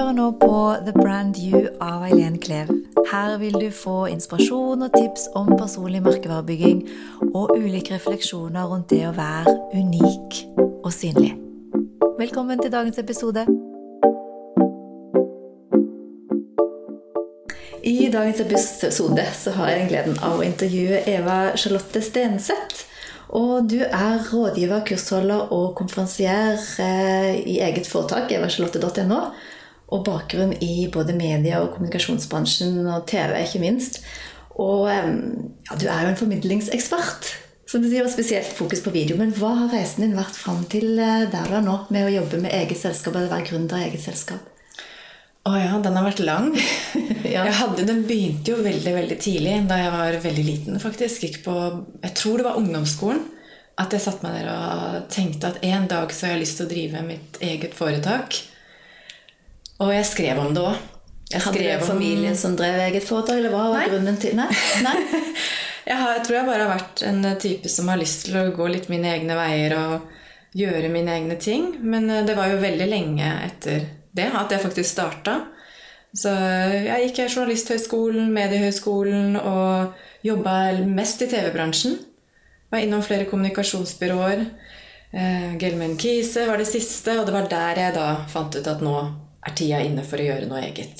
hører nå på The Brand You av Eileen Klev. Her vil du få inspirasjon og tips om personlig merkevarebygging og ulike refleksjoner rundt det å være unik og synlig. Velkommen til dagens episode. I dagens episode så har jeg den gleden av å intervjue Eva Charlotte Stenseth. Og du er rådgiver, kursholder og konferansier eh, i eget foretak, evacharlotte.no. Og bakgrunn i både media- og kommunikasjonsbransjen og TV, ikke minst. Og ja, du er jo en formidlingsekspert. Som du sier, og spesielt fokus på video. Men hva har reisen din vært fram til eh, der du er nå, med å jobbe med eget selskap eller være gründer i eget selskap? Å ja, den har vært lang. Ja. Jeg hadde, den begynte jo veldig veldig tidlig, da jeg var veldig liten. faktisk. Gikk på, Jeg tror det var ungdomsskolen. At jeg satte meg der og tenkte at en dag så har jeg lyst til å drive mitt eget foretak. Og jeg skrev om det òg. Hadde du en familie som drev eget foretak, eller hva var Nei. grunnen til Nei? Nei? Jeg, har, jeg tror jeg bare har vært en type som har lyst til å gå litt mine egne veier og gjøre mine egne ting. Men eh, det var jo veldig lenge etter det at jeg faktisk starta. Så jeg gikk Journalisthøgskolen, Mediehøgskolen og jobba mest i TV-bransjen. Var innom flere kommunikasjonsbyråer. Eh, Gelman Kise var det siste, og det var der jeg da fant ut at nå er tida inne for å gjøre noe eget.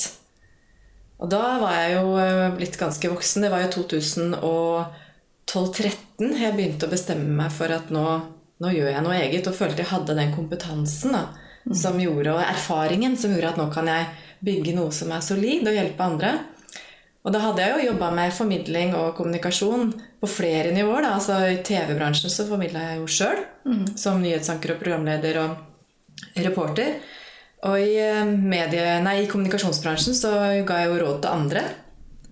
Og da var jeg jo eh, blitt ganske voksen. Det var jo 2012-13 jeg begynte å bestemme meg for at nå, nå gjør jeg noe eget. Og følte jeg hadde den kompetansen da, som gjorde, og erfaringen som gjorde at nå kan jeg bygge noe som er solid, og hjelpe andre. Og da hadde jeg jo jobba med formidling og kommunikasjon på flere nivåer. Da. Altså I TV-bransjen så formidla jeg jo sjøl, som nyhetsanker og programleder og reporter. Og i, eh, medie, nei, i kommunikasjonsbransjen så ga jeg jo råd til andre.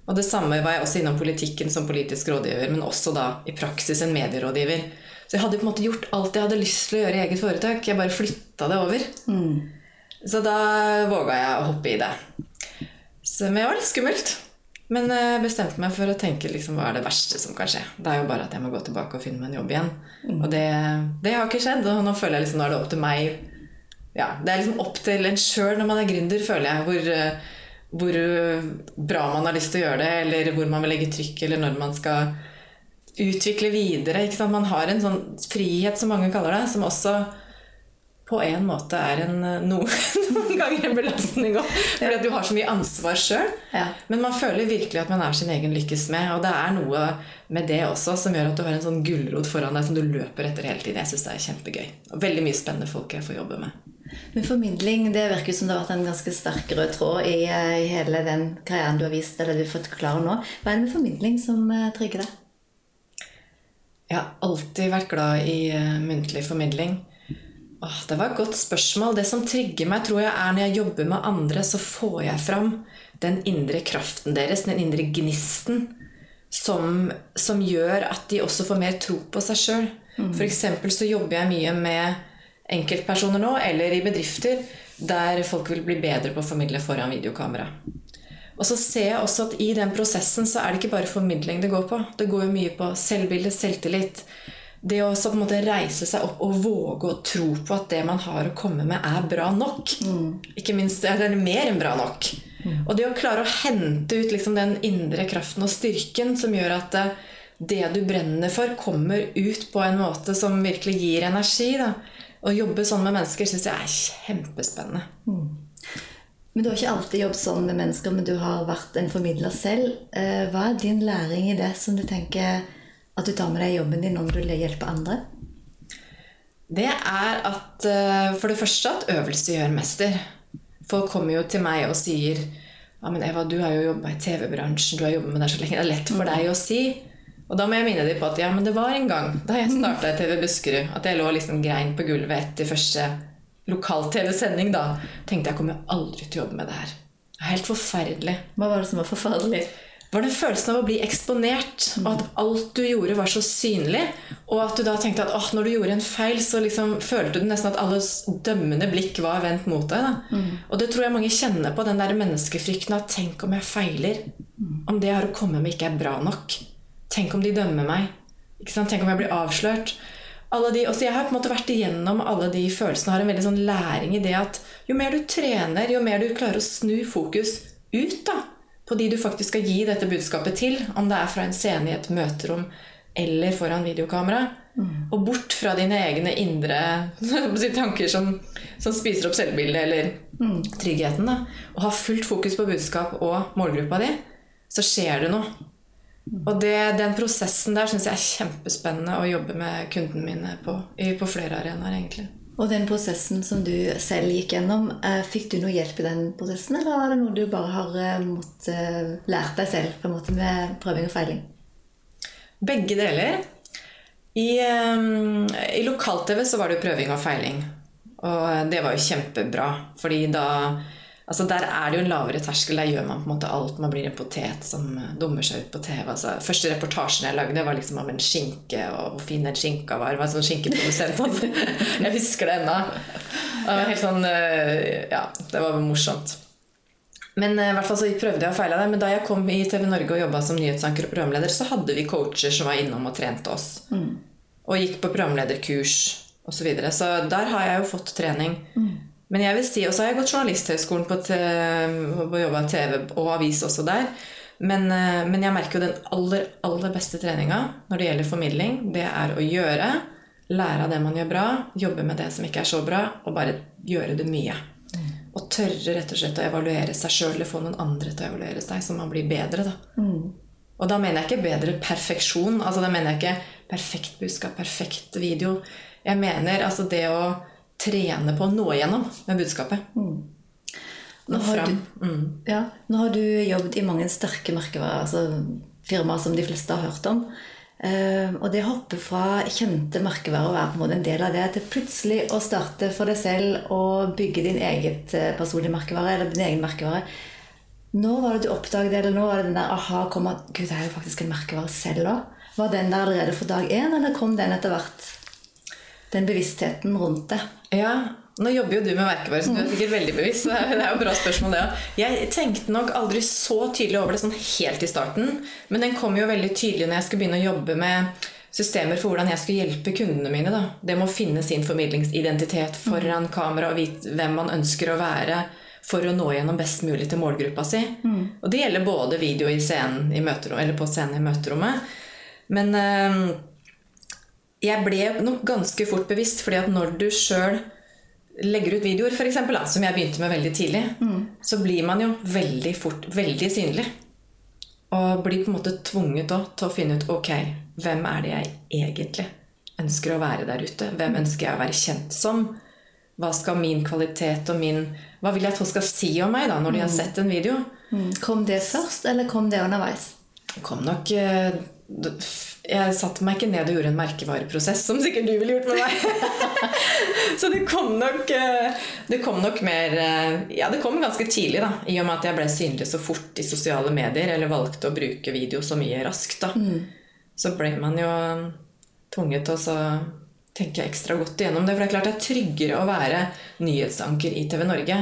Og det samme var jeg også innom politikken som politisk rådgiver, men også da i praksis en medierådgiver. Så jeg hadde på en måte gjort alt jeg hadde lyst til å gjøre i eget foretak. Jeg bare flytta det over. Så da våga jeg å hoppe i det. Så, men det var litt skummelt. Men jeg bestemte meg for å tenke liksom, hva er det verste som kan skje. Det er jo bare at jeg må gå tilbake og finne meg en jobb igjen. Og det, det har ikke skjedd. Og nå føler jeg liksom, nå er det opp til meg ja, Det er liksom opp til en sjøl når man er gründer, føler jeg. Hvor, eh, hvor eh, bra man har lyst til å gjøre det, eller hvor man vil legge trykk, eller når man skal utvikle videre. Man har en sånn frihet, som mange kaller det, som også på en måte er en, eh, noen ganger en belastning òg. Fordi at du har så mye ansvar sjøl. Ja. Men man føler virkelig at man er sin egen lykkes med. Og det er noe med det også som gjør at du har en sånn gulrot foran deg som du løper etter hele tiden. Jeg syns det er kjempegøy. Og veldig mye spennende folk jeg får jobbe med. Men formidling, det virker som det har vært en ganske sterk rød tråd i, eh, i hele den karrieren du har vist, eller du har fått klare nå. Hva er det med formidling som eh, trigger deg? Jeg har alltid vært glad i uh, muntlig formidling. Åh, det var et godt spørsmål. Det som trigger meg, tror jeg er når jeg jobber med andre, så får jeg fram den indre kraften deres, den indre gnisten, som, som gjør at de også får mer tro på seg sjøl. For eksempel så jobber jeg mye med enkeltpersoner nå, eller i bedrifter, der folk vil bli bedre på å formidle foran videokamera. Og så ser jeg også at i den prosessen så er det ikke bare formidling det går på. Det går jo mye på selvbilde, selvtillit. Det å på en måte reise seg opp og våge å tro på at det man har å komme med, er bra nok. Ikke minst det er mer enn bra nok. Og det å klare å hente ut liksom den indre kraften og styrken som gjør at eh, det du brenner for, kommer ut på en måte som virkelig gir energi. Da. Å jobbe sånn med mennesker syns jeg er kjempespennende. Men du har ikke alltid jobbet sånn med mennesker, men du har vært en formidler selv. Eh, Hva er din læring i det som du tenker at du tar med deg i jobben din når du vil hjelpe andre? Det er at eh, for det første at øvelse gjør mester. Folk kommer jo til meg og sier ja, men Eva, du har jo jobba i TV-bransjen, du har jobbet med det så lenge. Det er lett for deg å si. Og da må jeg minne dem på at ja, men det var en gang da jeg starta i TV Buskerud, at jeg lå liksom grein på gulvet etter første lokal-TV-sending. da, tenkte jeg kommer aldri til å jobbe med det her. Er helt forferdelig. Hva var det som var forferdelig? var det følelsen av å bli eksponert, og at alt du gjorde, var så synlig. Og at du da tenkte at oh, når du gjorde en feil, så liksom følte du nesten at alles dømmende blikk var vendt mot deg. Da. Og det tror jeg mange kjenner på, den der menneskefrykten at tenk om jeg feiler? Om det jeg har å komme med, ikke er bra nok? Tenk om de dømmer meg? Tenk om jeg blir avslørt? alle de, Jeg har på en måte vært igjennom alle de følelsene og har en veldig sånn læring i det at jo mer du trener, jo mer du klarer å snu fokus ut da, på de du faktisk skal gi dette budskapet til, om det er fra en scene i et møterom eller foran videokamera, mm. og bort fra dine egne indre tanker som, som, spiser opp selvbildet eller mm. tryggheten, da, og ha fullt fokus på budskap og målgruppa di, så skjer det noe. Og det, den prosessen der syns jeg er kjempespennende å jobbe med kundene mine på, på flere arenaer. egentlig. Og den prosessen som du selv gikk gjennom, eh, fikk du noe hjelp i den prosessen, eller var det noe du bare har eh, måttet eh, lært deg selv på en måte med prøving og feiling? Begge deler. I, i lokal-TV så var det prøving og feiling. Og det var jo kjempebra, fordi da Altså Der er det jo en lavere terskel. Der gjør man på en måte alt. Man blir en potet som dummer seg ut på TV. Altså, første reportasjen jeg lagde, var liksom om en skinke, og hvor fin den skinka var. Det var sånn skinkeprodusent. Altså. Jeg husker det ennå. Helt sånn, eh, ja, det var morsomt. Men eh, i hvert fall så prøvde jeg å feile det. Men da jeg kom i TV Norge og jobba som nyhetsanker og programleder, så hadde vi coacher som var innom og trente oss. Mm. Og gikk på programlederkurs osv. Så, videre. så der har jeg jo fått trening. Mm. Men jeg vil si, og så har jeg gått Journalisthøgskolen på, på jobba TV og avis også der. Men, eh, men, jeg merker jo den aller, aller beste treninga når det gjelder formidling, det er å gjøre. Lære av det man gjør bra, jobbe med det som ikke er så bra, og bare gjøre det mye. Mm. Og tørre rett og slett å evaluere seg sjøl eller få noen andre til å evaluere seg, så man blir bedre. da. Mm. Og da mener jeg ikke bedre perfeksjon. altså Da mener jeg ikke perfekt budskap, perfekt video. Jeg mener altså det å trene på å nå igjennom med budskapet. Mm. Nå, har du, mm. ja, nå har du jobbet i mange sterke merkevarer, altså firmaer som de fleste har hørt om. Uh, og det å hoppe fra kjente merkevarer og være på en måte en del av det, til plutselig å starte for deg selv og bygge din eget uh, personlige merkevare, eller din egen merkevare Nå var det du oppdaget det, eller nå var det den der aha kom at Gud, jeg er jo faktisk en merkevare selv òg? Var den der allerede for dag én, eller kom den etter hvert? Den bevisstheten rundt det? Ja, nå jobber jo du med merkevare, så du er sikkert veldig bevisst. Det er jo et bra spørsmål, det òg. Jeg tenkte nok aldri så tydelig over det sånn helt i starten. Men den kom jo veldig tydelig når jeg skulle begynne å jobbe med systemer for hvordan jeg skulle hjelpe kundene mine. Da. Det med å finne sin formidlingsidentitet foran kamera og vite hvem man ønsker å være for å nå gjennom best mulig til målgruppa si. Mm. Og det gjelder både video i scenen i eller på scenen i møterommet. Men øh, jeg ble nok ganske fort bevisst, fordi at når du sjøl legger ut videoer, for eksempel, da, som jeg begynte med veldig tidlig, mm. så blir man jo veldig fort veldig synlig. Og blir på en måte tvunget til å finne ut ok, hvem er det jeg egentlig ønsker å være der ute? Hvem ønsker jeg å være kjent som? Hva skal min kvalitet og min Hva vil jeg at folk skal si om meg da, når de har mm. sett en video? Mm. Kom det først, eller kom det underveis? Kom nok eh, jeg satte meg ikke ned og gjorde en merkevareprosess, som sikkert du ville gjort med meg. så det kom nok eh, Det kom nok mer eh, Ja, det kom ganske tidlig, da. I og med at jeg ble synlig så fort i sosiale medier, eller valgte å bruke video så mye raskt, da. Mm. Så ble man jo tvunget til å tenke ekstra godt igjennom det. For det er klart det er tryggere å være nyhetsanker i TV Norge.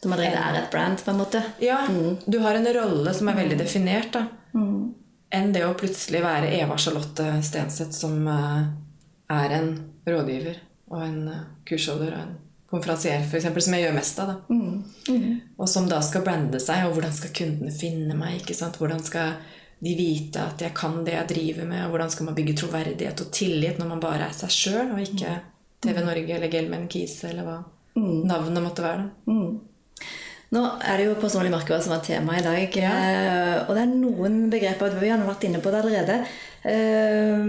Som allerede er et brand, på en måte? Ja. Mm. Du har en rolle som er veldig definert, da. Mm enn det å plutselig være Eva Charlotte Stenseth, som eh, er en rådgiver og en eh, kursholder og en konferansier, f.eks., som jeg gjør mest av. Da. Mm. Mm. Og som da skal brande seg, og hvordan skal kundene finne meg? ikke sant? Hvordan skal de vite at jeg kan det jeg driver med? Og hvordan skal man bygge troverdighet og tillit når man bare er seg sjøl, og ikke TV Norge eller Gelman Kise eller hva mm. navnet måtte være? da. Mm. Nå er det jo personlig merkevare som er tema i dag. Ja. Eh, og det er noen begreper Vi har vært inne på det allerede. Eh,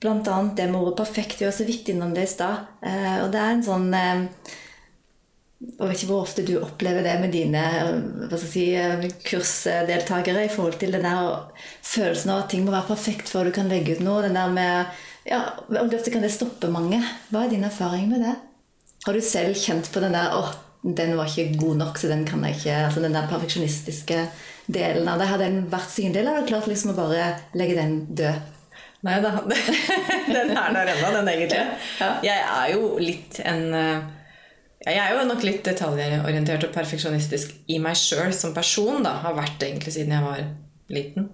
blant annet det med ordet 'perfekt'. Vi var så vidt innom det i stad. Eh, og det er en sånn Jeg vet ikke hvor ofte du opplever det med dine si, kursdeltakere i forhold til den der følelsen av at ting må være perfekt før du kan legge ut noe. Den der med, ja, Ofte kan det stoppe mange. Hva er din erfaring med det? Har du selv kjent på den der åh, den var ikke god nok, så den kan jeg ikke altså Den der perfeksjonistiske delen av det, Hadde den vært sin eller hadde du klart liksom å bare legge den død? Nei da, den er der ennå, den egentlig. Jeg er jo litt en eh, Jeg er jo nok litt detaljorientert og perfeksjonistisk i meg sjøl som person. da, Har vært det egentlig siden jeg var liten.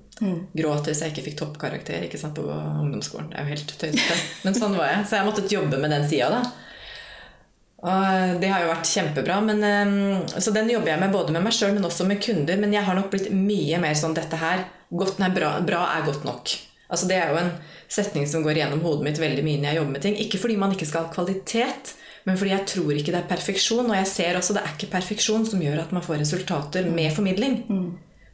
Gråt hvis jeg ikke fikk toppkarakter ikke sant, på ungdomsskolen. Det er jo helt tøysete. Men sånn var jeg. Så jeg måtte jobbe med den sida, da. Og det har jo vært kjempebra. Men, eh, så den jobber jeg med både med meg sjøl, men også med kunder. Men jeg har nok blitt mye mer sånn dette her godt, nei, bra, bra er godt nok. Altså Det er jo en setning som går gjennom hodet mitt veldig mye når jeg jobber med ting. Ikke fordi man ikke skal ha kvalitet, men fordi jeg tror ikke det er perfeksjon. Og jeg ser også det er ikke perfeksjon som gjør at man får resultater med formidling.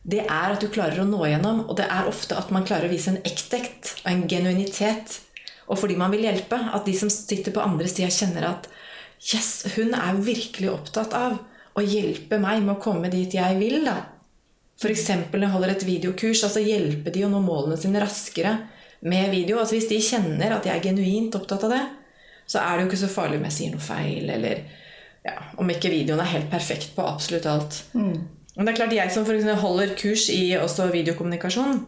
Det er at du klarer å nå gjennom, og det er ofte at man klarer å vise en ekthet og en genuinitet. Og fordi man vil hjelpe. At de som sitter på andre sida, kjenner at Yes, hun er virkelig opptatt av å hjelpe meg med å komme dit jeg vil. da. F.eks. når jeg holder et videokurs. altså Hjelpe de å nå målene sine raskere med video. altså Hvis de kjenner at jeg er genuint opptatt av det, så er det jo ikke så farlig om jeg sier noe feil, eller ja, om ikke videoen er helt perfekt på absolutt alt. Men det er klart jeg som for holder kurs i også videokommunikasjon,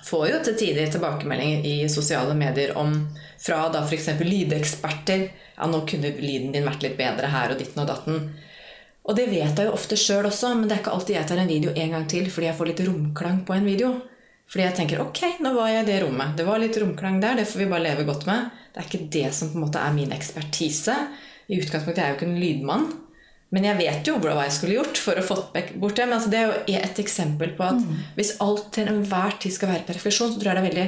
får jo til tider tilbakemeldinger i sosiale medier om fra da f.eks. lydeksperter ja, nå kunne lyden din vært litt bedre her og ditten og datten. Og det vet jeg jo ofte sjøl også, men det er ikke alltid jeg tar en video en gang til fordi jeg får litt romklang på en video. Fordi jeg tenker ok, nå var jeg i det rommet. Det var litt romklang der, det får vi bare leve godt med. Det er ikke det som på en måte er min ekspertise. I utgangspunktet er jeg jo ikke en lydmann. Men jeg vet jo hva jeg skulle gjort for å få bort det. Men altså, det er jo et eksempel på at hvis alt til enhver tid skal være perfeksjon, så tror jeg det er veldig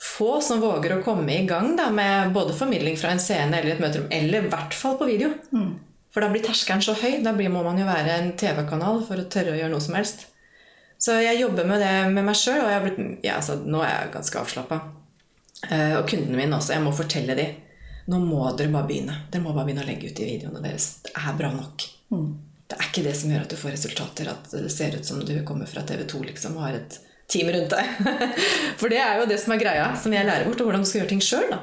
få som våger å komme i gang da, med både formidling fra en scene eller et møterom, eller i hvert fall på video. For da blir terskelen så høy. Da blir, må man jo være en TV-kanal for å tørre å gjøre noe som helst. Så jeg jobber med det med meg sjøl, og jeg har blitt, ja, altså, nå er jeg ganske avslappa. Uh, og kundene mine også. Jeg må fortelle dem nå må dere bare begynne. Dere må bare begynne å legge ut de videoene deres. Det er bra nok. Det er ikke det som gjør at du får resultater, at det ser ut som du kommer fra TV 2 liksom, og har et team rundt deg. For det er jo det som er greia, som jeg lærer bort, og hvordan du skal gjøre ting sjøl.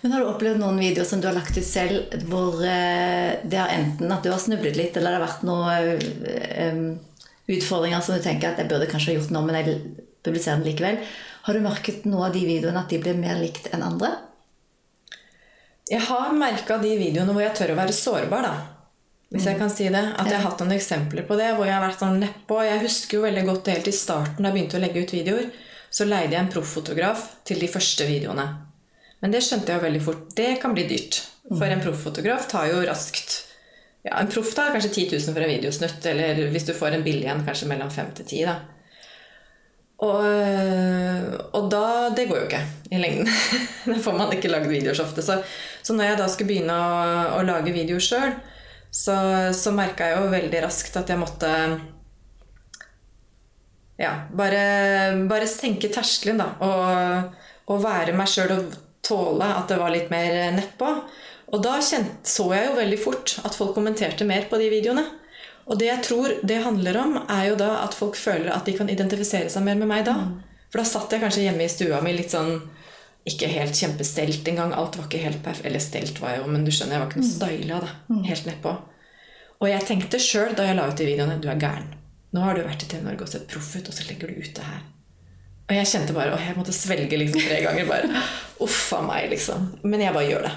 Men Har du opplevd noen videoer som du har lagt ut selv, hvor eh, det har enten at du har snublet litt, eller det har vært noen utfordringer som du tenker at jeg burde kanskje ha gjort noe, men jeg publiserer den likevel. Har du merket noe av de videoene at de blir mer likt enn andre? Jeg har merka de videoene hvor jeg tør å være sårbar, da. Hvis jeg kan si det. At jeg har hatt noen eksempler på det hvor jeg har vært sånn nedpå. Jeg husker jo veldig godt helt i starten da jeg begynte å legge ut videoer. Så leide jeg en profffotograf til de første videoene. Men det skjønte jeg jo veldig fort. Det kan bli dyrt. For en profffotograf tar jo raskt ja, En proff tar kanskje 10 000 for en videosnutt. Eller hvis du får en billig en, kanskje mellom 5 til 10 da. Og, og, da Det går jo ikke i lengden. da får man ikke lagd videoer så ofte. Så, så når jeg da skulle begynne å, å lage videoer sjøl, så, så merka jeg jo veldig raskt at jeg måtte ja, bare, bare senke terskelen, da. Og, og være meg sjøl og tåle at det var litt mer nedpå. Og da kjent, så jeg jo veldig fort at folk kommenterte mer på de videoene. Og det jeg tror det handler om, er jo da at folk føler at de kan identifisere seg mer med meg da. For da satt jeg kanskje hjemme i stua mi litt sånn ikke helt kjempestelt engang. Alt var ikke helt perfekt. Eller stelt var jeg jo, men du skjønner, jeg var ikke noe styla da. Helt nedpå. Og jeg tenkte sjøl da jeg la ut de videoene du er gæren. Nå har du vært i TV Norge og sett proff ut, og så legger du ut det her. Og jeg kjente bare Og jeg måtte svelge liksom tre ganger. bare, Uff a meg, liksom. Men jeg bare gjør det.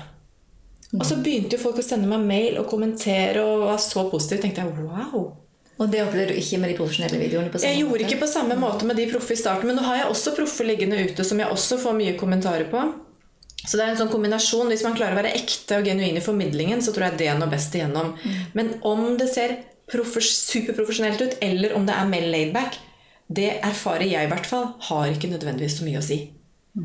Og så begynte jo folk å sende meg mail og kommentere og var så positive. tenkte jeg, wow. Og det opplevde du ikke med de profesjonelle videoene? på samme Jeg gjorde måte? ikke på samme måte med de proffe i starten, men nå har jeg også proffe liggende ute som jeg også får mye kommentarer på. Så det er en sånn kombinasjon. Hvis man klarer å være ekte og genuin i formidlingen, så tror jeg det når best igjennom. Men om det ser profes- superprofesjonelt ut, eller om det er mer laidback, det erfarer jeg i hvert fall, har ikke nødvendigvis så mye å si.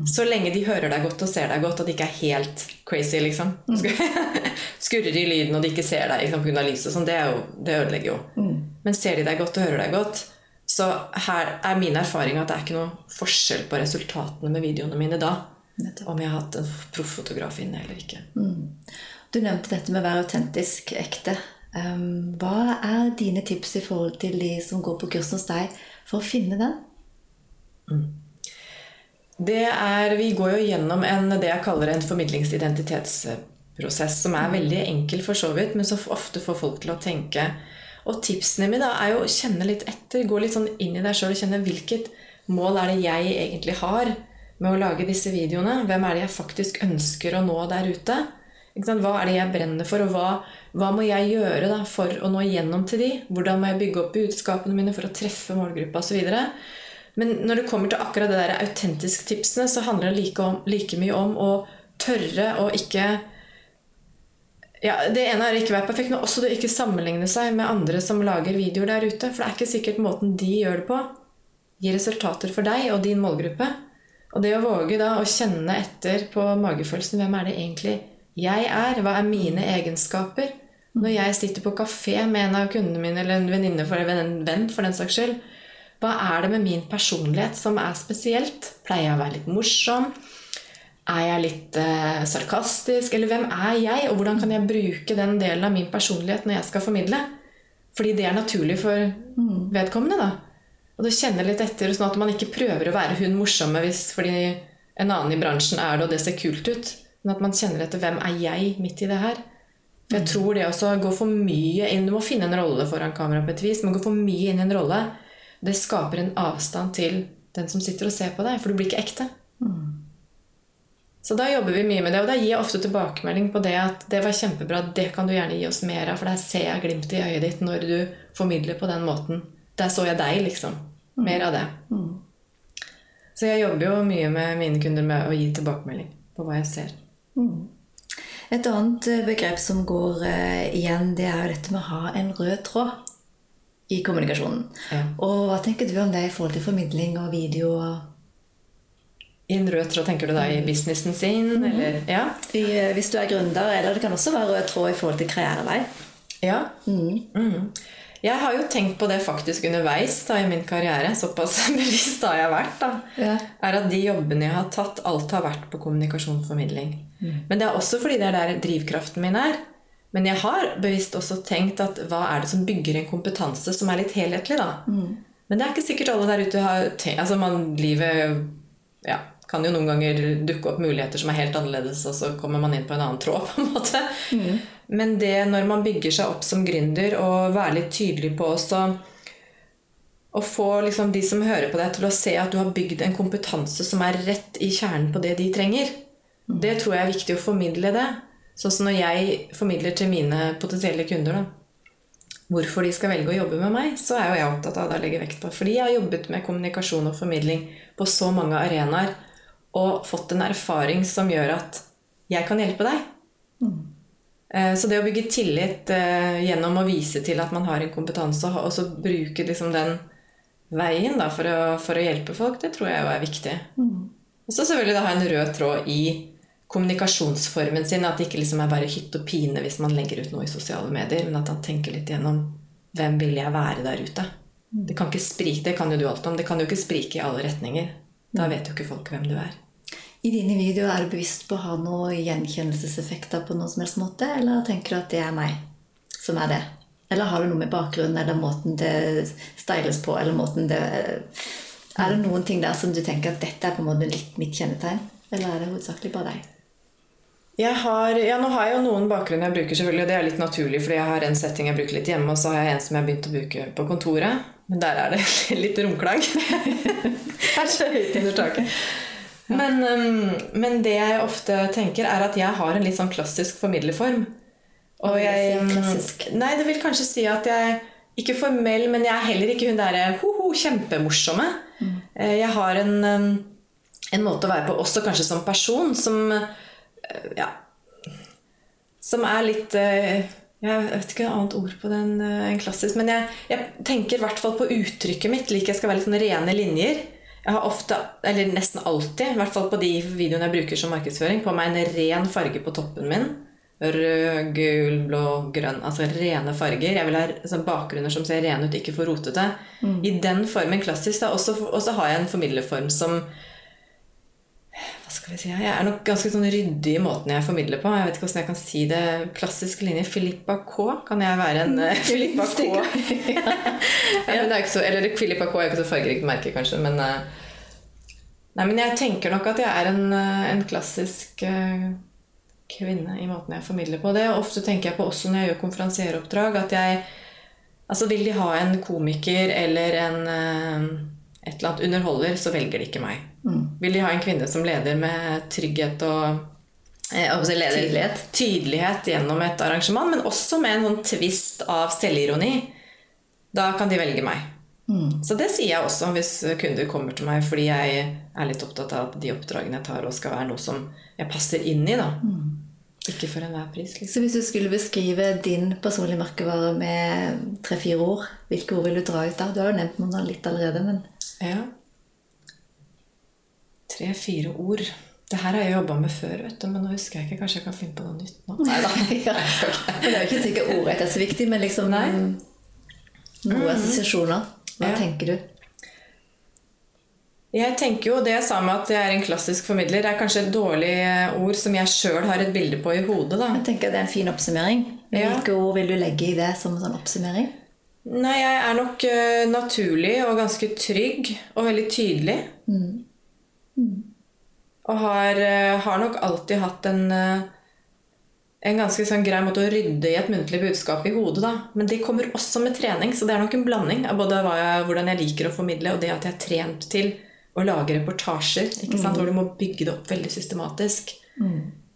Så lenge de hører deg godt og ser deg godt, og det ikke er helt crazy, liksom. Skurrer i lyden, og de ikke ser deg liksom, pga. lyset og sånn, det, det ødelegger jo. Men ser de deg godt og hører deg godt, så her er min erfaring at det er ikke noe forskjell på resultatene med videoene mine da. Nettopp. Om jeg har hatt en profffotograf inne eller ikke. Du nevnte dette med å være autentisk ekte. Um, hva er dine tips i forhold til de som går på kurs hos deg, for å finne den? Det er, vi går jo gjennom en, det jeg kaller en formidlingsidentitetsprosess, som er veldig enkel for så vidt, men som ofte får folk til å tenke. Og tipsene mine er jo å kjenne litt etter, gå litt sånn inn i deg sjøl og kjenne hvilket mål er det jeg egentlig har med å lage disse videoene. Hvem er det jeg faktisk ønsker å nå der ute? Hva er det jeg brenner for, og hva, hva må jeg gjøre da for å nå gjennom til de? Hvordan må jeg bygge opp budskapene mine for å treffe målgruppa osv.? Men når det kommer til akkurat det der autentisk-tipsene, så handler det like, om, like mye om å tørre å ikke ja, Det ene er å ikke være perfekt, men også det å ikke sammenligne seg med andre som lager videoer der ute. For det er ikke sikkert måten de gjør det på, gir resultater for deg og din målgruppe. Og det å våge da å kjenne etter på magefølelsen hvem er det egentlig jeg er? Hva er mine egenskaper? Når jeg sitter på kafé med en av kundene mine, eller en venninne for en venn for den saks skyld, hva er det med min personlighet som er spesielt? Pleier jeg å være litt morsom? Er jeg litt eh, sarkastisk? Eller hvem er jeg, og hvordan kan jeg bruke den delen av min personlighet når jeg skal formidle? Fordi det er naturlig for vedkommende. da. Og det kjenner litt etter, sånn at man ikke prøver å være hun morsomme hvis, fordi en annen i bransjen er det, og det ser kult ut. Men at man kjenner etter hvem er jeg midt i det her. For jeg tror det også går for mye inn Du må finne en rolle foran kamera på et vis, men gå for mye inn i en rolle, det skaper en avstand til den som sitter og ser på deg, for du blir ikke ekte. Så da jobber vi mye med det, og da gir jeg ofte tilbakemelding på det at det var kjempebra, det kan du gjerne gi oss mer av, for der ser jeg glimt i øyet ditt når du formidler på den måten. Der så jeg deg, liksom. Mer av det. Så jeg jobber jo mye med mine kunder med å gi tilbakemelding på hva jeg ser. Et annet eh, begrep som går eh, igjen, det er jo dette med å ha en rød tråd i kommunikasjonen. Ja. Og hva tenker du om det i forhold til formidling og video? og I en rød tråd tenker du da i businessen sin, eller Ja. I, eh, hvis du er gründer, eller det kan også være rød tråd i forhold til karrierevei. ja. Mhm. Jeg har jo tenkt på det faktisk underveis da i min karriere. Såpass bevisst har jeg vært. da. Ja. Er at de jobbene jeg har tatt, alt har vært på kommunikasjon og formidling. Men det er også fordi det er der drivkraften min er. Men jeg har bevisst også tenkt at hva er det som bygger en kompetanse som er litt helhetlig, da. Men det er ikke sikkert alle der ute har tenkt Altså, man, livet ja, kan jo noen ganger dukke opp muligheter som er helt annerledes, og så kommer man inn på en annen tråd, på en måte. Men det når man bygger seg opp som gründer, og være litt tydelig på også å få liksom de som hører på deg, til å se at du har bygd en kompetanse som er rett i kjernen på det de trenger. Det tror jeg er viktig å formidle det. Sånn som når jeg formidler til mine potensielle kunder da, hvorfor de skal velge å jobbe med meg, så er jo jeg opptatt av det å legge vekt på. Fordi jeg har jobbet med kommunikasjon og formidling på så mange arenaer og fått en erfaring som gjør at jeg kan hjelpe deg. Mm. Så det å bygge tillit eh, gjennom å vise til at man har en kompetanse, og så bruke liksom den veien da, for, å, for å hjelpe folk, det tror jeg er viktig. Og så selvfølgelig da ha en rød tråd i kommunikasjonsformen sin. At det ikke liksom er bare hytt og pine hvis man legger ut noe i sosiale medier, men at han tenker litt gjennom hvem vil jeg være der ute. Det kan ikke sprike, det kan jo du alt om. Det kan jo ikke sprike i alle retninger. Da vet jo ikke folk hvem du er. I dine videoer er du bevisst på å ha noen gjenkjennelseseffekter på noen som helst måte, eller tenker du at det er meg som er det? Eller har det noe med bakgrunnen eller måten det styles på, eller måten det Er det noen ting der som du tenker at dette er på en måte litt mitt kjennetegn? Eller er det hovedsakelig bare deg? Jeg har, ja, nå har jeg jo noen bakgrunn jeg bruker, selvfølgelig, og det er litt naturlig, fordi jeg har en setting jeg bruker litt hjemme, og så har jeg en som jeg har begynt å bruke på kontoret. Men der er det litt romklang. det er så høyt under taket. Men, um, men det jeg ofte tenker, er at jeg har en litt sånn klassisk formidlerform. Og jeg, klassisk? Nei, det vil kanskje si at jeg ikke formell, men jeg er heller ikke hun derre ho-ho, kjempemorsomme. Eh, Jeg har en, um, en måte å være på, også kanskje som person, som ja, som er litt eh, Jeg vet ikke et annet ord på den eh, enn klassisk. Men jeg, jeg tenker i hvert fall på uttrykket mitt. Liker jeg skal være litt sånn rene linjer. Jeg har ofte, eller nesten alltid, i hvert fall på de videoene jeg bruker som markedsføring, på meg en ren farge på toppen min. Rød, gul, blå, grønn. Altså rene farger. Jeg vil ha sånn bakgrunner som ser rene ut, ikke for rotete. I den formen klassisk. og så har jeg en formidlerform som hva skal vi si? Jeg er nok ganske sånn ryddig i måten jeg formidler på. Jeg vet ikke hvordan jeg kan si det. Klassisk linje. Filippa K. Kan jeg være en uh, Filippa K? ja, men det er ikke så, eller Filippa K er ikke så fargerikt merke, kanskje, men uh, Nei, men jeg tenker nok at jeg er en, uh, en klassisk kvinne i måten jeg formidler på det. Ofte tenker jeg på også når jeg gjør konferansieroppdrag, at jeg Altså, vil de ha en komiker eller en et eller annet underholder, så velger de ikke meg. Vil de ha en kvinne som leder med trygghet og eh, leder, Tydelighet. tydelighet gjennom et arrangement, men også med en sånn tvist av selvironi, da kan de velge meg. Så det sier jeg også hvis kunder kommer til meg, fordi jeg er litt opptatt av at de oppdragene jeg tar, også skal være noe som jeg passer inn i. da. Ikke for enhver pris. liksom. Så hvis du skulle beskrive din personlige merkevare med tre-fire ord, hvilke ord vil du dra ut da? Du har jo nevnt noen litt allerede, men Ja. Tre-fire ord. Det her har jeg jobba med før, vet du, men nå husker jeg ikke. Kanskje jeg kan finne på noe nytt nå? Nei da. ja. Det er jo ikke sikkert ordrett er så viktig, men liksom Nei. noen assosiasjoner. Hva Ja. tenker du? Jeg tenker jo det jeg sa med at jeg er en klassisk formidler, er kanskje et dårlig ord som jeg sjøl har et bilde på i hodet. da. Jeg tenker Det er en fin oppsummering. Hvilke Ja. Ord vil du legge i det som en sånn oppsummering? Nei, jeg er nok uh, naturlig og ganske trygg og veldig tydelig. Og har, uh, har nok alltid hatt en uh, en ganske sånn grei måte å rydde i et muntlig budskap i hodet. da. Men det kommer også med trening, så det er nok en blanding av både jeg, hvordan jeg liker å formidle, og det at jeg er trent til å lage reportasjer, ikke sant? hvor du må bygge det opp veldig systematisk.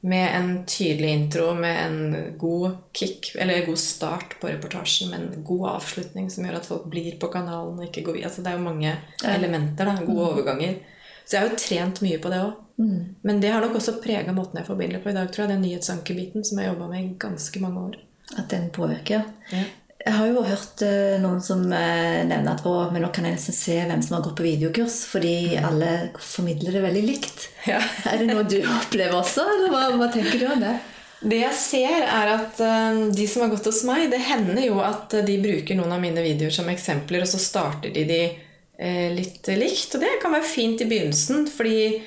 Med en tydelig intro, med en god kick, eller god start på reportasjen, med en god avslutning som gjør at folk blir på kanalen og ikke går videre. Altså, det er jo mange elementer, da, gode overganger. Så jeg har jo trent mye på det òg. Men det har nok også prega måten jeg formidler på i dag, tror jeg. Den nyhetsankebiten som jeg jobba med i ganske mange år. At den påvirker? Ja. Jeg har jo hørt eh, noen som eh, nevner at å, men nå kan jeg nesten se hvem som har gått på videokurs, fordi alle formidler det veldig likt. Ja. Er det noe du opplever også, eller hva, hva tenker du om det? Det jeg ser, er at eh, de som har gått hos meg, det hender jo at de bruker noen av mine videoer som eksempler, og så starter de de litt likt. Og det kan være fint i begynnelsen, fordi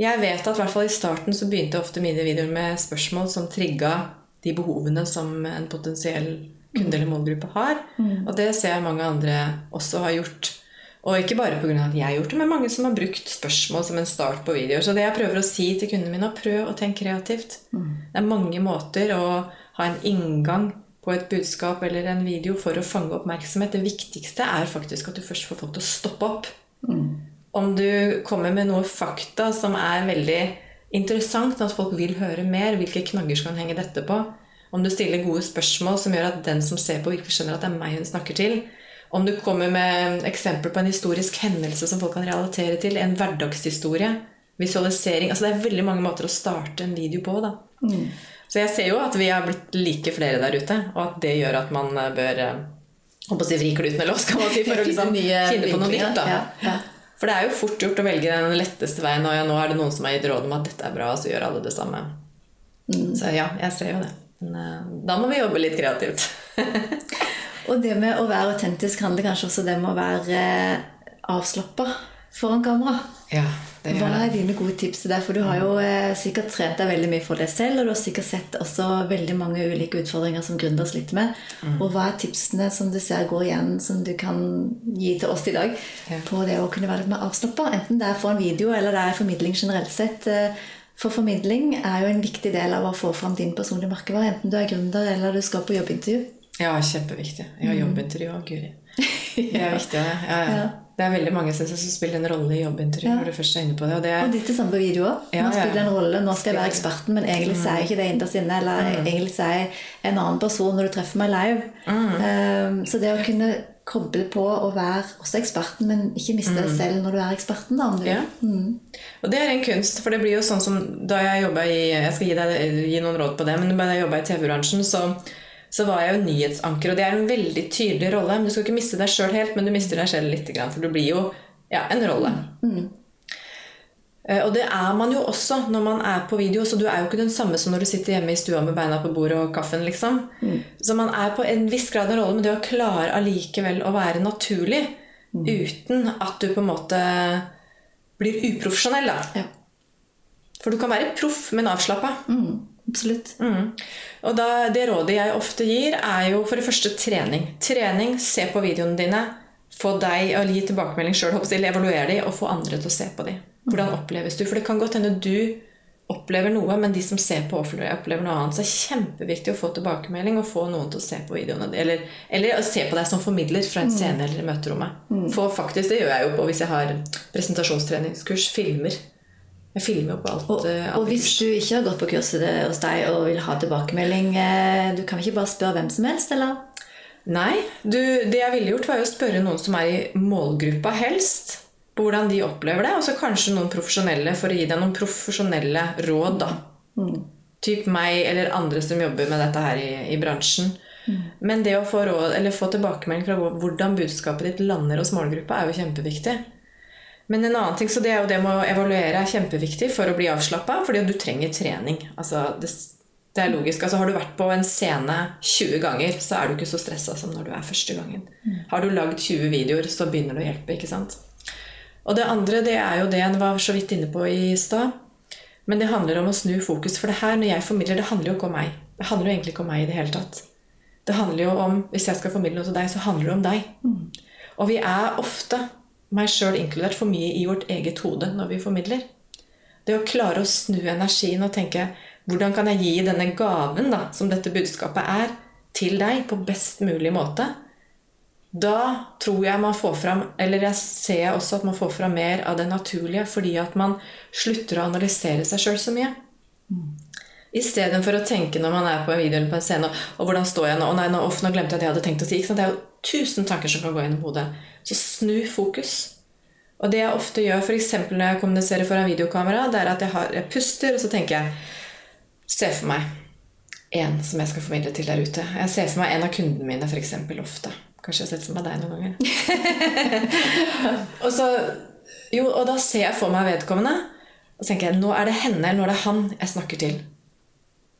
jeg vet at i hvert fall i starten så begynte ofte mine videoer med spørsmål som trigga de behovene som en potensiell kunde eller målgruppe har. Og det ser jeg mange andre også har gjort. Og ikke bare pga. at jeg har gjort det, men mange som har brukt spørsmål som en start på videoer. Så det jeg prøver å si til kundene mine, er prøv å tenke kreativt. Det er mange måter å ha en inngang på et budskap eller en video for å fange oppmerksomhet. Det viktigste er faktisk at du først får folk til å stoppe opp. Om du kommer med noe fakta som er veldig interessant, at folk vil høre mer, hvilke knagger skal han henge dette på? Om du stiller gode spørsmål som gjør at den som ser på, virkelig skjønner at det er meg hun snakker til. Om du kommer med eksempel på en historisk hendelse som folk kan relatere til. En hverdagshistorie. Visualisering. Altså Det er veldig mange måter å starte en video på. da. Så jeg ser jo at vi har blitt like flere der ute, og at det gjør at man eh, bør eh, på å si vri kluten, eller hva skal man si, for å liksom finne på noe nytt. da. ja, ja. For det er jo fort gjort å velge den letteste veien, og ja, nå er det noen som har gitt råd om at dette er bra, og så gjør alle det samme. Så ja, jeg ser jo det. Eh, da må vi jobbe litt kreativt. Og det med å være autentisk handler kanskje også det med å være eh, avslappa foran kamera. ja, det gjør Hva er dine gode tips til deg? For du har jo eh, sikkert trent deg veldig mye for deg selv, og du har sikkert sett også veldig mange ulike utfordringer som gründer sliter med. Mm. Og hva er tipsene som du ser går igjen, som du kan gi til oss i dag Ja. på det å kunne være litt mer avslappa? Enten det er for en video, eller det er formidling generelt sett. For formidling er jo en viktig del av å få fram din personlige merkevare, enten du er gründer eller du skal på jobbintervju. Ja, kjempeviktig. Jeg har jobbintervju òg, Guri. Det er viktig. det. Ja, ja. Det er veldig mange synes som spiller en rolle i jobbintervju. Ja. når du først er inne på det. Og det Og er, ditt er samme på video òg. Ja, Nå spiller en rolle, nå skal jeg være eksperten, men egentlig sier er jeg ikke det innerst inne. Eller egentlig sier er jeg en annen person når du treffer meg live. Um, så det å kunne koble på å være også eksperten, men ikke miste deg selv når du er eksperten, da, du Ja. Mm. Og det er en kunst, for det blir jo sånn som da jeg jobba i Jeg skal gi, deg, gi noen råd på det, men da jeg jobba i TV-bransjen, så, så var jeg jo nyhetsanker, og det er en veldig tydelig rolle. Men Du skal ikke miste deg sjøl helt, men du mister deg selv litt, for du blir jo ja, en rolle. Eh, Og det er man jo også når man er på video, så du er jo ikke den samme som når du sitter hjemme i stua med beina på bordet og kaffen. liksom. Så man er på en viss grad en rolle, men det å klare allikevel å være naturlig uten at du på en måte blir uprofesjonell. da. Ja. For du kan være proff, men avslappa. Mm, absolutt. Mm. Og da, det rådet jeg ofte gir, er jo for det første trening. Trening, se på videoene dine. Få deg å gi tilbakemelding sjøl, evaluere de, og få andre til å se på de. Hvordan oppleves du? For det kan godt hende du opplever noe, men de som ser på, opplever noe annet. Så det er kjempeviktig å få tilbakemelding og få noen til å se på videoene. Eller, eller å se på deg som formidler fra en scene eller i møterommet. For faktisk, Det gjør jeg jo på hvis jeg har presentasjonstreningskurs. Filmer. Jeg filmer jo på alt. Og, eh, og hvis du ikke har gått på kurset hos deg og vil ha tilbakemelding, eh, du kan ikke bare spørre hvem som helst, eller? Nei. Du, det jeg ville gjort, var jo å spørre noen som er i målgruppa, helst. Hvordan de opplever det. Og så kanskje noen profesjonelle for å gi deg noen profesjonelle råd. da. Mm. Typ meg eller andre som jobber med dette her i, i bransjen. Men det å få, råd, eller få tilbakemelding fra hvordan budskapet ditt lander hos målgruppa, er jo kjempeviktig. Men en annen ting, så det er jo det med å evaluere er kjempeviktig for å bli avslappa, fordi du trenger trening. Altså, det, det er logisk. Altså, har du vært på en scene 20 ganger, så er du ikke så stressa som når du er første gangen. Har du lagd 20 videoer, så begynner det å hjelpe. ikke sant? Og det andre det er jo det en var så vidt inne på i stad. Men det handler om å snu fokus. For det her, når jeg formidler, det handler jo ikke om meg. Det handler jo egentlig ikke om meg i det hele tatt. Det handler jo om, Hvis jeg skal formidle noe til deg, så handler det om deg. Og vi er ofte, meg sjøl inkludert, for mye i vårt eget hode når vi formidler. Det å klare å snu energien og tenke hvordan kan jeg gi denne gaven da, som dette budskapet er, til deg på best mulig måte? Da tror jeg man får fram, eller jeg ser også at man får fram mer av det naturlige, fordi at man slutter å analysere seg sjøl så mye. Istedenfor å tenke når man er på en video eller på en scene og hvordan står jeg nå? Å nei, nå, off, nå glemte jeg det jeg hadde tenkt å si. Det er jo tusen tanker som kan gå gjennom hodet. Så snu fokus. Og det jeg ofte gjør f.eks. når jeg kommuniserer foran videokamera, det er at jeg, har, jeg puster, og så tenker jeg Se for meg en som jeg skal formidle til der ute. Jeg ser for meg en av kundene mine f.eks. ofte. Kanskje jeg har sett for meg deg noen ganger. og, så, jo, og da ser jeg for meg vedkommende. Og så tenker jeg nå er det henne eller nå er det han jeg snakker til.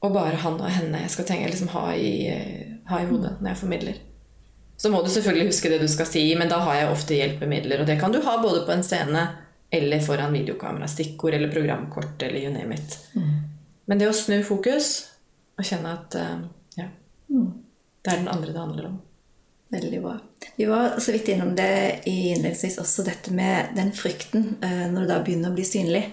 Og bare han og henne jeg skal tenke, liksom, ha, i, ha i hodet når jeg formidler. Så må du selvfølgelig huske det du skal si, men da har jeg ofte hjelpemidler. Og det kan du ha både på en scene eller foran videokamera. Stikkord eller programkort eller you name it. Men det å snu fokus og kjenne at eh, ja, det er den andre det handler om. Veldig bra. Vi var så vidt innom det i innledningsvis også, dette med den frykten eh, når du da begynner å bli synlig.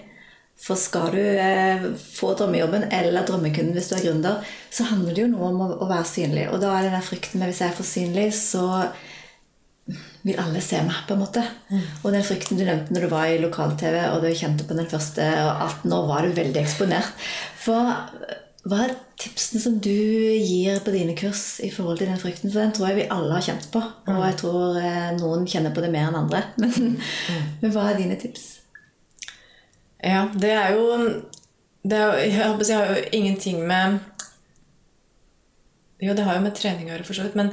For skal du eh, få drømmejobben eller drømmekunden hvis du er gründer, så handler det jo noe om å være synlig. Og da er det den frykten med hvis jeg er for synlig, så vil alle se meg, på en måte. Og den frykten du nevnte når du var i lokal-TV, og du kjente på den første, og at nå var du veldig eksponert. For hva er tipsene som du gir på dine kurs i forhold til den frykten? For den tror jeg vi alle har kjent på. Og jeg tror eh, noen kjenner på det mer enn andre. Men, men hva er dine tips? Ja, det er jo det er, jo- Jeg håper jeg har jo ingenting med Jo, det har jo med trening å gjøre, for så vidt. Men,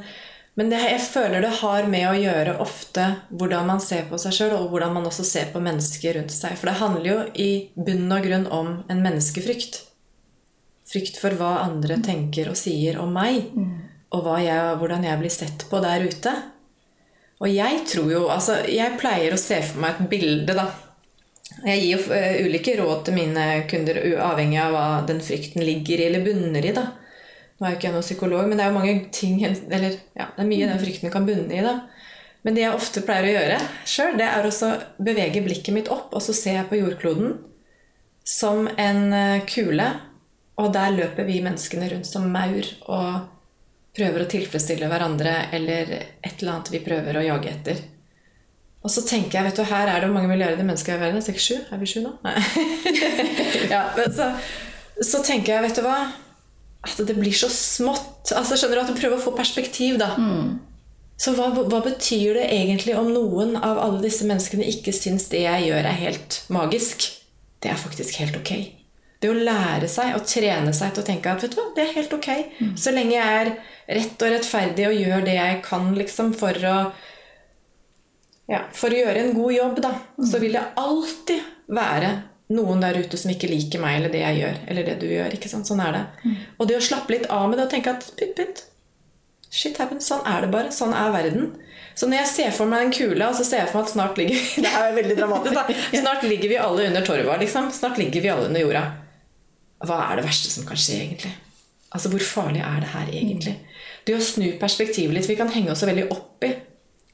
men det, jeg føler det har med å gjøre ofte hvordan man ser på seg sjøl, og hvordan man også ser på mennesker rundt seg. For det handler jo i bunn og grunn om en menneskefrykt. Frykt for hva andre tenker og sier om meg, og hva jeg, hvordan jeg blir sett på der ute. Og jeg tror jo Altså, jeg pleier å se for meg et bilde, da. Jeg gir jo eh, ulike råd til mine kunder uavhengig av hva den frykten ligger i eller bunner i. da. Nå er jo ikke jeg noen psykolog, men det er jo mange ting eller, ja, det er mye den frykten kan bunne i. da. Men det jeg ofte pleier å gjøre sjøl, det er å bevege blikket mitt opp, og så ser jeg på jordkloden som en eh, kule. Og der løper vi menneskene rundt som maur og prøver å tilfredsstille hverandre eller et eller annet vi prøver å jage etter. Og så tenker jeg, vet du, her er det jo mange milliarder mennesker i verden. Seks, sju? Er vi sju nå? Nei. ja, så, så tenker jeg, vet du hva At det blir så smått. Altså, skjønner du at du prøver å få perspektiv, da. Så hva, hva betyr det egentlig om noen av alle disse menneskene ikke syns det jeg gjør, er helt magisk? Det er faktisk helt ok. Det å lære seg og trene seg til å tenke at vet du hva, det er helt ok. Så lenge jeg er rett og rettferdig og gjør det jeg kan liksom for å ja, For å gjøre en god jobb, da, så vil det alltid være noen der ute som ikke liker meg eller det jeg gjør. Eller det du gjør. ikke sant? Sånn er det. Og det å slappe litt av med det og tenke at pytt, pytt. Shit happens. Sånn er det bare. Sånn er verden. Så når jeg ser for meg den kula, så ser jeg for meg at snart ligger Det er veldig dramatisk, da. Snart ligger vi alle under torva, liksom. Snart ligger vi alle under jorda. Hva er det verste som kan skje, egentlig? Altså, Hvor farlig er det her, egentlig? Det å snu perspektivet litt Vi kan henge oss så veldig opp i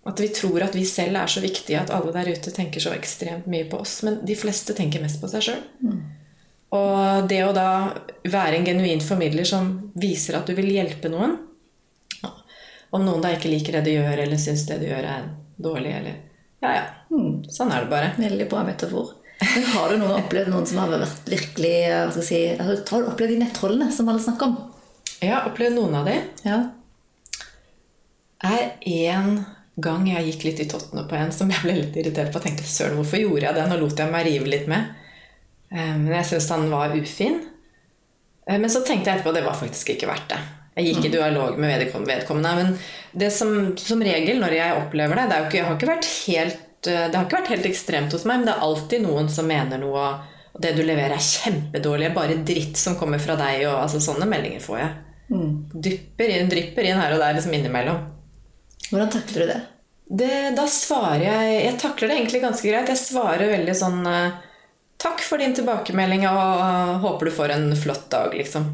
at vi tror at vi selv er så viktige at alle der ute tenker så ekstremt mye på oss. Men de fleste tenker mest på seg sjøl. Og det å da være en genuin formidler som viser at du vil hjelpe noen Om noen da ikke liker det du gjør, eller syns det du gjør er dårlig, eller Ja, ja. Sånn er det bare. Veldig bra metafor. Men har du noen opplevd noen som har vært virkelig hva skal jeg si, Har du opplevd de nettrollene som alle snakker om? Jeg har opplevd noen av de. Ja. er en gang jeg gikk litt i tottene på en som jeg ble litt irritert på. og tenkte søren, hvorfor gjorde jeg det? Nå lot jeg meg rive litt med. Eh, Men jeg syntes han var ufin. Eh, Men så tenkte jeg etterpå at det var faktisk ikke verdt det. Jeg gikk i dialog med vedkommende. Men det som, som regel når jeg opplever det Det, ikke, har helt, eh, det har ikke vært helt ekstremt hos meg, men det er alltid noen som mener noe. Og det du leverer, er kjempedårlig. Bare dritt som kommer fra deg. Og, altså, sånne meldinger får jeg. Dypper inn, drypper inn her og der liksom innimellom. Hvordan takler du det? Det, da svarer jeg Jeg takler det egentlig ganske greit. Jeg svarer veldig sånn eh, Takk for din tilbakemelding, og håper du får en flott dag, liksom.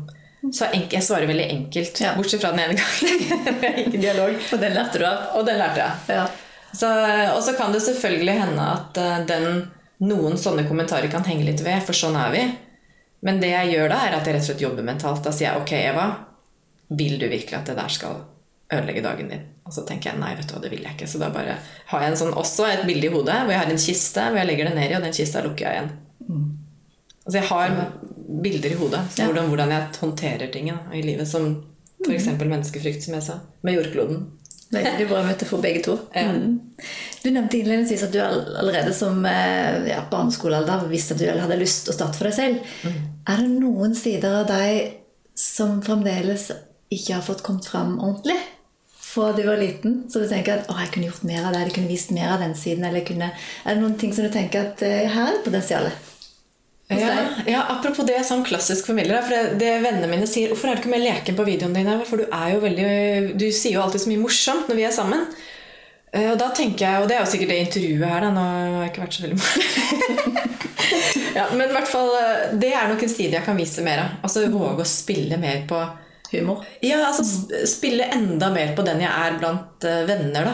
Så jeg svarer veldig enkelt, Ja. bortsett fra den ene gangen jeg gikk i dialog. Og den lærte du av? Og den lærte jeg. Ja. Så, og så kan det selvfølgelig hende at eh, den, noen sånne kommentarer kan henge litt ved, for sånn er vi. Men det jeg gjør da, er at jeg rett og slett jobber mentalt. Da sier jeg ok, Eva, vil du virkelig at det der skal ødelegge dagen din? Og så tenker jeg nei, vet du hva, det vil jeg ikke. Så da bare har jeg en sånn, også et bilde i hodet hvor jeg har en kiste hvor jeg legger det ned i, og den kista lukker jeg igjen. Altså jeg har bilder i hodet Ja. hvordan, hvordan jeg håndterer ting i livet. Som f.eks. menneskefrykt, som jeg sa. Med jordkloden. Veldig bra metafor begge to. Ja. Mm. Du nevnte innledningsvis at du allerede som eh, ja, barneskolealder visste at du hadde lyst til å starte for deg selv. Er det noen sider av deg som fremdeles ikke har fått kommet fram ordentlig? Fra du var liten, så du tenker at å, jeg kunne gjort mer av det, jeg kunne vist mer av den siden. eller kunne... Er det noen ting som du tenker at eh, her er potensialet? Ja, ja, apropos det, sånn klassisk formidler. For det, det vennene mine sier Hvorfor er du ikke mer leken på videoene dine? For du er jo veldig Du sier jo alltid så mye morsomt når vi er sammen. Eh, Og da tenker jeg, og det er jo sikkert det intervjuet her, da. Nå har jeg ikke vært så veldig morsom. ja, men i hvert fall eh, Det er nok en side jeg kan vise mer av. Altså våge å spille mer på Humor? Ja, altså sp- spille enda mer på den jeg er blant uh, venner, da.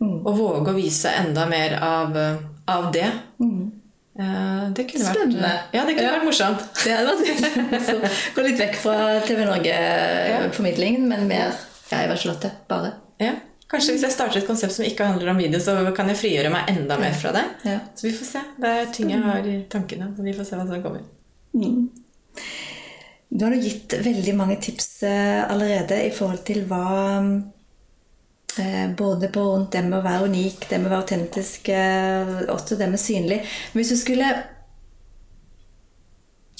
Og våge å vise enda mer av, eh, av det. Eh, Det kunne Spennende. vært Ja, det kunne Ja. vært morsomt. Det hadde vært så Gå litt vekk fra TV Norge-formidlingen, men mer jeg var Charlotte. Bare. Ja. Kanskje hvis jeg starter et konsept som ikke handler om video, så kan jeg frigjøre meg enda mer fra det. Ja. Så vi får se. Det er ting jeg har i tankene. Så vi får se hva som kommer. Du har gitt veldig mange tips eh, allerede i forhold til hva eh, Både på rundt det med å være unik, det med å være autentisk, eh, også det med synlig. Men hvis du skulle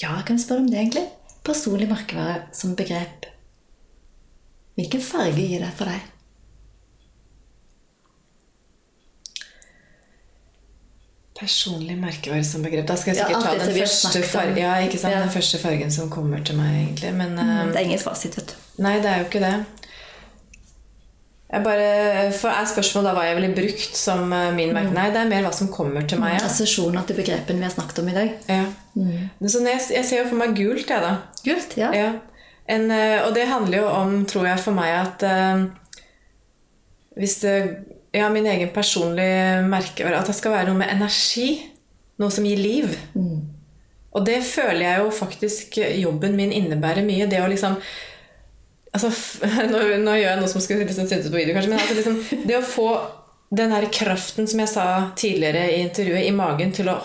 Ja, kan spørre om det, egentlig. Personlig merkevare som begrep. Hvilken farge gir det for deg? Personlig merkevare som begrep. Da skal jeg sikkert ja, ta den første, fargen, ja? Ja. den første fargen som kommer til meg, egentlig. Men mm, Det er ingen fasit, vet du. Nei, det er jo ikke det. Jeg bare, for Er spørsmålet da hva jeg ville brukt som eh, min merke? Nei, det er mer hva som kommer til meg. Ja. Assosiasjoner til begrepene vi har snakket om i dag. Ja. Så jeg, jeg ser jo for meg gult, jeg, da. Gult, ja. Ja. En, eh, og det handler jo om, tror jeg, for meg at uh, Hvis det Ja, min egen personlige merkevare At det skal være noe med energi. Noe som gir liv. Og det føler jeg jo faktisk jobben min innebærer mye. Det å liksom altså, nå, nå gjør jeg noe som skulle liksom synes på video, kanskje, men altså, liksom, det å få den her kraften som jeg sa tidligere i intervjuet, i magen til å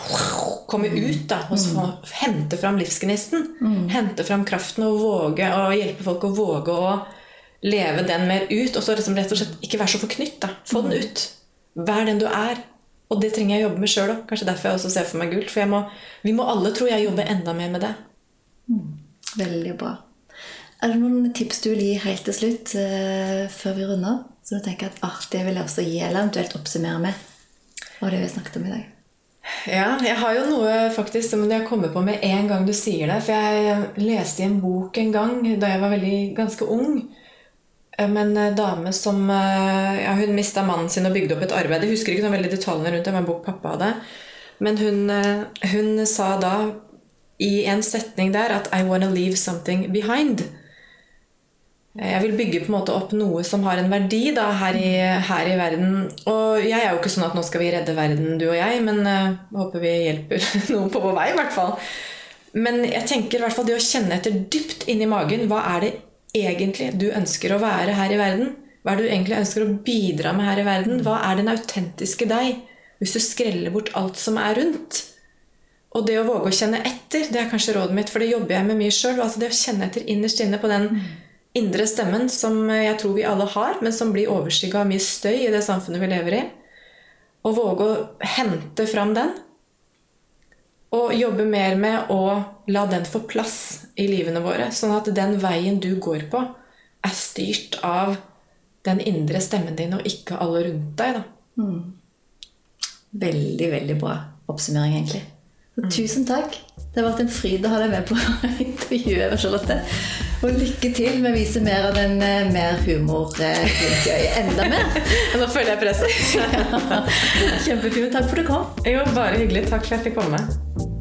komme ut da, og så hente fram livsgnisten. Hente fram kraften og våge å hjelpe folk å våge å leve den mer ut. Og så liksom rett og slett ikke være så forknytt. Få den ut. Vær den du er. Og det trenger jeg å jobbe med sjøl òg. Kanskje derfor jeg også ser for meg gult. For må, vi må alle, tror jeg, jobbe enda mer med det. Veldig bra. Er det noen tips du vil gi helt til slutt, uh, før vi runder? Som du tenker at ah, det vil jeg også gi, eller eventuelt oppsummere med? Og det vi snakket om i dag. Ja, jeg har jo noe faktisk som jeg kommer på med en gang du sier det. For jeg leste i en bok en gang da jeg var veldig ganske ung. Om en eh, dame som eh, ja, Hun mista mannen sin og bygde opp et arbeid. Jeg husker ikke sånn veldig detaljene rundt det, men bok pappa hadde. Men hun, eh, hun sa da i en setning der at I wanna leave something behind. Jeg vil bygge på en måte opp noe som har en verdi da, her, i, her i verden. Og jeg er jo ikke sånn at nå skal vi redde verden, du og jeg, men uh, håper vi hjelper noen på vår vei, i hvert fall. Men jeg tenker i hvert fall det å kjenne etter dypt inni magen. Hva er det egentlig du ønsker å være her i verden? Hva er det du egentlig ønsker å bidra med her i verden? Hva er den autentiske deg? Hvis du skreller bort alt som er rundt. Og det å våge å kjenne etter, det er kanskje rådet mitt, for det jobber jeg med mye sjøl. Altså det å kjenne etter innerst inne på den indre stemmen som jeg tror vi alle har, men som blir overskygga av mye støy i det samfunnet vi lever i. Og våge å hente fram den. Og jobbe mer med å la den få plass i livene våre. Sånn at den veien du går på, er styrt av den indre stemmen din, og ikke alle rundt deg. da. Veldig, veldig bra oppsummering, egentlig. Så Tusen takk. Det har vært en fryd å ha deg med på intervjuet. Charlotte. Og lykke til med å vise mer av den eh, mer humor eh, enda mer. Nå føler jeg presset. Kjempefint. Takk for at du kom. Jo, bare hyggelig. Takk for at jeg fikk komme.